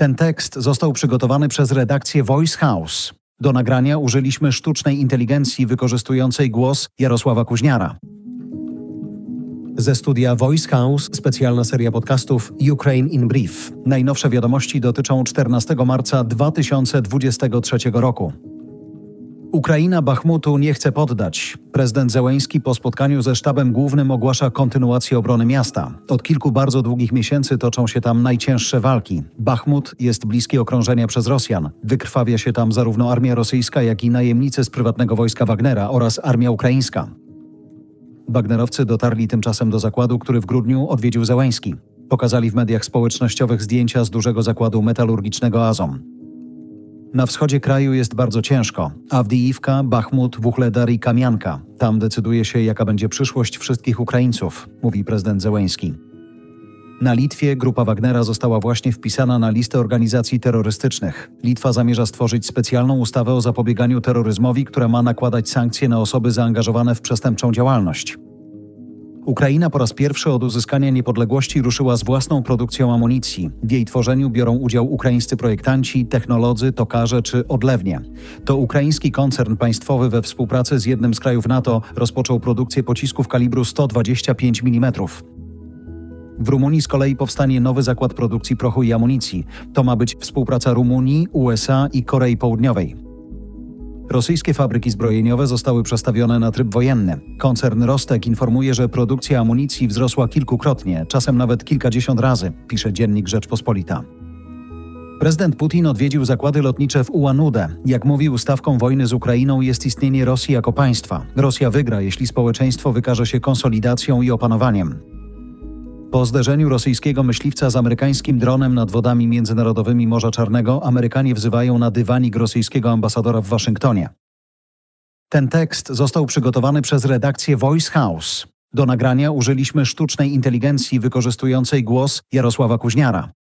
Ten tekst został przygotowany przez redakcję Voice House. Do nagrania użyliśmy sztucznej inteligencji wykorzystującej głos Jarosława Kuźniara. Ze studia Voice House specjalna seria podcastów Ukraine in Brief. Najnowsze wiadomości dotyczą 14 marca 2023 roku. Ukraina Bachmutu nie chce poddać. Prezydent Zełęński po spotkaniu ze sztabem głównym ogłasza kontynuację obrony miasta. Od kilku bardzo długich miesięcy toczą się tam najcięższe walki. Bachmut jest bliski okrążenia przez Rosjan. Wykrwawia się tam zarówno armia rosyjska, jak i najemnicy z prywatnego wojska Wagnera oraz armia ukraińska. Wagnerowcy dotarli tymczasem do zakładu, który w grudniu odwiedził Zełęński. Pokazali w mediach społecznościowych zdjęcia z dużego zakładu metalurgicznego Azom. Na wschodzie kraju jest bardzo ciężko. Awdijiwka, Bachmut, Wuchledar i Kamianka. Tam decyduje się, jaka będzie przyszłość wszystkich Ukraińców, mówi prezydent Zełęński. Na Litwie grupa Wagnera została właśnie wpisana na listę organizacji terrorystycznych. Litwa zamierza stworzyć specjalną ustawę o zapobieganiu terroryzmowi, która ma nakładać sankcje na osoby zaangażowane w przestępczą działalność. Ukraina po raz pierwszy od uzyskania niepodległości ruszyła z własną produkcją amunicji. W jej tworzeniu biorą udział ukraińscy projektanci, technolodzy, tokarze czy odlewnie. To ukraiński koncern państwowy we współpracy z jednym z krajów NATO rozpoczął produkcję pocisków kalibru 125 mm. W Rumunii z kolei powstanie nowy zakład produkcji prochu i amunicji. To ma być współpraca Rumunii, USA i Korei Południowej. Rosyjskie fabryki zbrojeniowe zostały przestawione na tryb wojenny. Koncern Rostek informuje, że produkcja amunicji wzrosła kilkukrotnie, czasem nawet kilkadziesiąt razy, pisze dziennik Rzeczpospolita. Prezydent Putin odwiedził zakłady lotnicze w Ułanude. Jak mówił, stawką wojny z Ukrainą jest istnienie Rosji jako państwa. Rosja wygra, jeśli społeczeństwo wykaże się konsolidacją i opanowaniem. Po zderzeniu rosyjskiego myśliwca z amerykańskim dronem nad wodami międzynarodowymi Morza Czarnego Amerykanie wzywają na dywanik rosyjskiego ambasadora w Waszyngtonie. Ten tekst został przygotowany przez redakcję Voice House. Do nagrania użyliśmy sztucznej inteligencji wykorzystującej głos Jarosława Kuźniara.